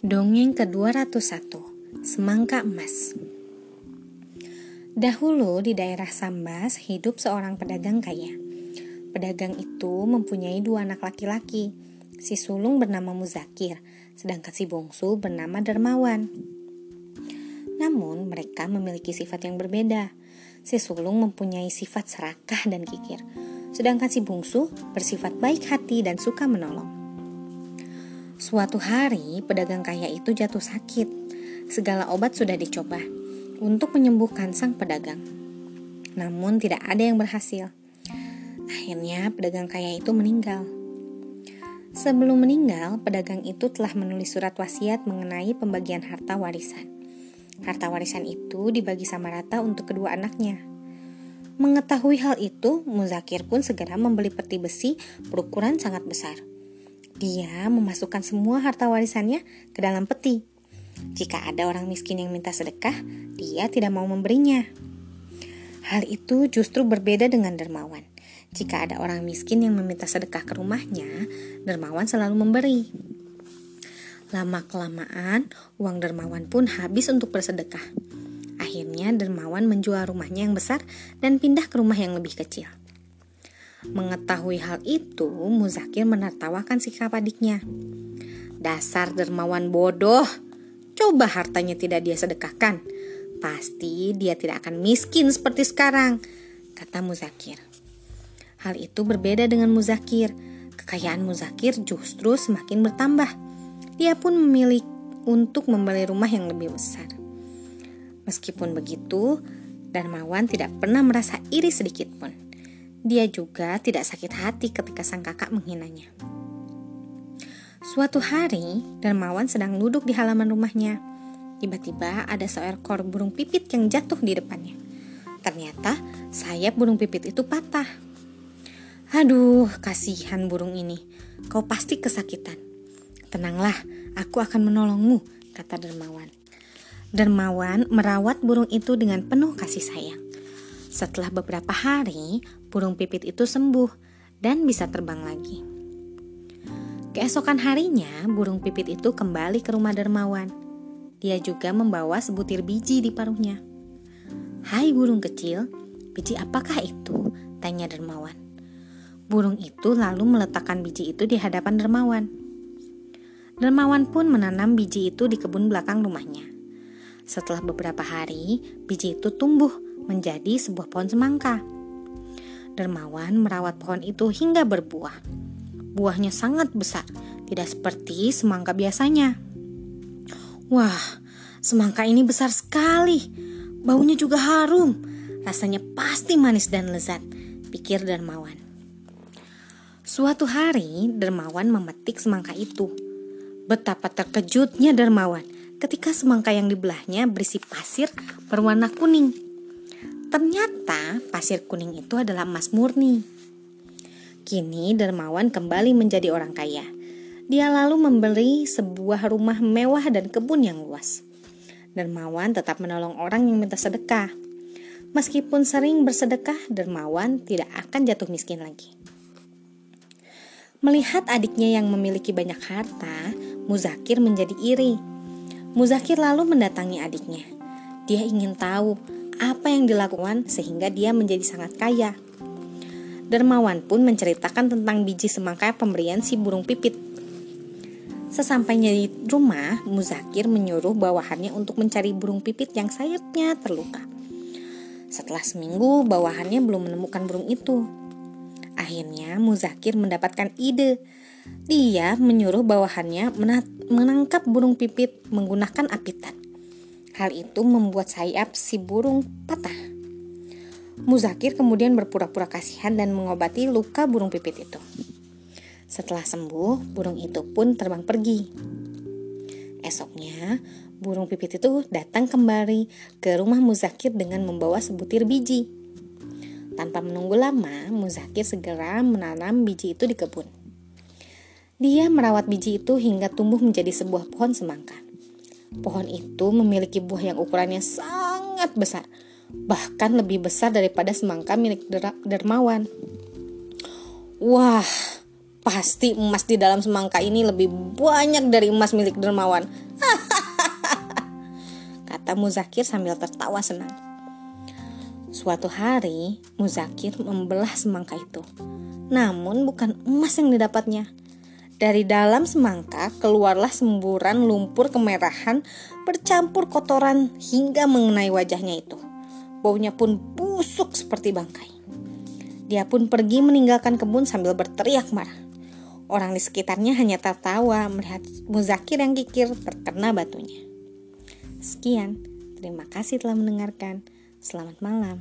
Dongeng ke-201 Semangka Emas Dahulu di daerah Sambas hidup seorang pedagang kaya. Pedagang itu mempunyai dua anak laki-laki. Si sulung bernama Muzakir, sedangkan si bungsu bernama Dermawan. Namun mereka memiliki sifat yang berbeda. Si sulung mempunyai sifat serakah dan kikir, sedangkan si bungsu bersifat baik hati dan suka menolong. Suatu hari, pedagang kaya itu jatuh sakit. Segala obat sudah dicoba untuk menyembuhkan sang pedagang. Namun tidak ada yang berhasil. Akhirnya pedagang kaya itu meninggal. Sebelum meninggal, pedagang itu telah menulis surat wasiat mengenai pembagian harta warisan. Harta warisan itu dibagi sama rata untuk kedua anaknya. Mengetahui hal itu, Muzakir pun segera membeli peti besi berukuran sangat besar. Dia memasukkan semua harta warisannya ke dalam peti. Jika ada orang miskin yang minta sedekah, dia tidak mau memberinya. Hal itu justru berbeda dengan dermawan. Jika ada orang miskin yang meminta sedekah ke rumahnya, dermawan selalu memberi. Lama-kelamaan, uang dermawan pun habis untuk bersedekah. Akhirnya, dermawan menjual rumahnya yang besar dan pindah ke rumah yang lebih kecil. Mengetahui hal itu, Muzakir menertawakan sikap adiknya. Dasar dermawan bodoh, coba hartanya tidak dia sedekahkan. Pasti dia tidak akan miskin seperti sekarang, kata Muzakir. Hal itu berbeda dengan Muzakir. Kekayaan Muzakir justru semakin bertambah. Dia pun memilih untuk membeli rumah yang lebih besar. Meskipun begitu, Darmawan tidak pernah merasa iri sedikit pun. Dia juga tidak sakit hati ketika sang kakak menghinanya. Suatu hari, Darmawan sedang duduk di halaman rumahnya. Tiba-tiba ada seekor burung pipit yang jatuh di depannya. Ternyata sayap burung pipit itu patah. Aduh, kasihan burung ini. Kau pasti kesakitan. Tenanglah, aku akan menolongmu, kata Dermawan. Dermawan merawat burung itu dengan penuh kasih sayang. Setelah beberapa hari, burung pipit itu sembuh dan bisa terbang lagi. Keesokan harinya, burung pipit itu kembali ke rumah Dermawan. Dia juga membawa sebutir biji di paruhnya. Hai burung kecil, biji apakah itu? Tanya Dermawan. Burung itu lalu meletakkan biji itu di hadapan Dermawan. Dermawan pun menanam biji itu di kebun belakang rumahnya. Setelah beberapa hari, biji itu tumbuh menjadi sebuah pohon semangka. Dermawan merawat pohon itu hingga berbuah. Buahnya sangat besar, tidak seperti semangka biasanya. Wah, semangka ini besar sekali. Baunya juga harum. Rasanya pasti manis dan lezat, pikir Dermawan. Suatu hari, Dermawan memetik semangka itu. Betapa terkejutnya Dermawan ketika semangka yang dibelahnya berisi pasir berwarna kuning. Ternyata pasir kuning itu adalah emas murni. Kini Dermawan kembali menjadi orang kaya. Dia lalu membeli sebuah rumah mewah dan kebun yang luas. Dermawan tetap menolong orang yang minta sedekah. Meskipun sering bersedekah, Dermawan tidak akan jatuh miskin lagi. Melihat adiknya yang memiliki banyak harta, Muzakir menjadi iri. Muzakir lalu mendatangi adiknya. Dia ingin tahu apa yang dilakukan sehingga dia menjadi sangat kaya. Dermawan pun menceritakan tentang biji semangka pemberian si burung pipit. Sesampainya di rumah, Muzakir menyuruh bawahannya untuk mencari burung pipit yang sayapnya terluka. Setelah seminggu, bawahannya belum menemukan burung itu. Akhirnya, Muzakir mendapatkan ide. Dia menyuruh bawahannya menangkap burung pipit menggunakan apitan. Hal itu membuat sayap si burung patah. Muzakir kemudian berpura-pura kasihan dan mengobati luka burung pipit itu. Setelah sembuh, burung itu pun terbang pergi. Esoknya, burung pipit itu datang kembali ke rumah Muzakir dengan membawa sebutir biji. Tanpa menunggu lama, Muzakir segera menanam biji itu di kebun. Dia merawat biji itu hingga tumbuh menjadi sebuah pohon semangka. Pohon itu memiliki buah yang ukurannya sangat besar, bahkan lebih besar daripada semangka milik dermawan. Wah, pasti emas di dalam semangka ini lebih banyak dari emas milik dermawan. kata Muzakir sambil tertawa senang. Suatu hari, Muzakir membelah semangka itu. Namun bukan emas yang didapatnya. Dari dalam semangka keluarlah semburan lumpur kemerahan bercampur kotoran hingga mengenai wajahnya itu. Baunya pun busuk seperti bangkai. Dia pun pergi meninggalkan kebun sambil berteriak marah. Orang di sekitarnya hanya tertawa melihat Muzakir yang kikir terkena batunya. Sekian, terima kasih telah mendengarkan. Selamat malam.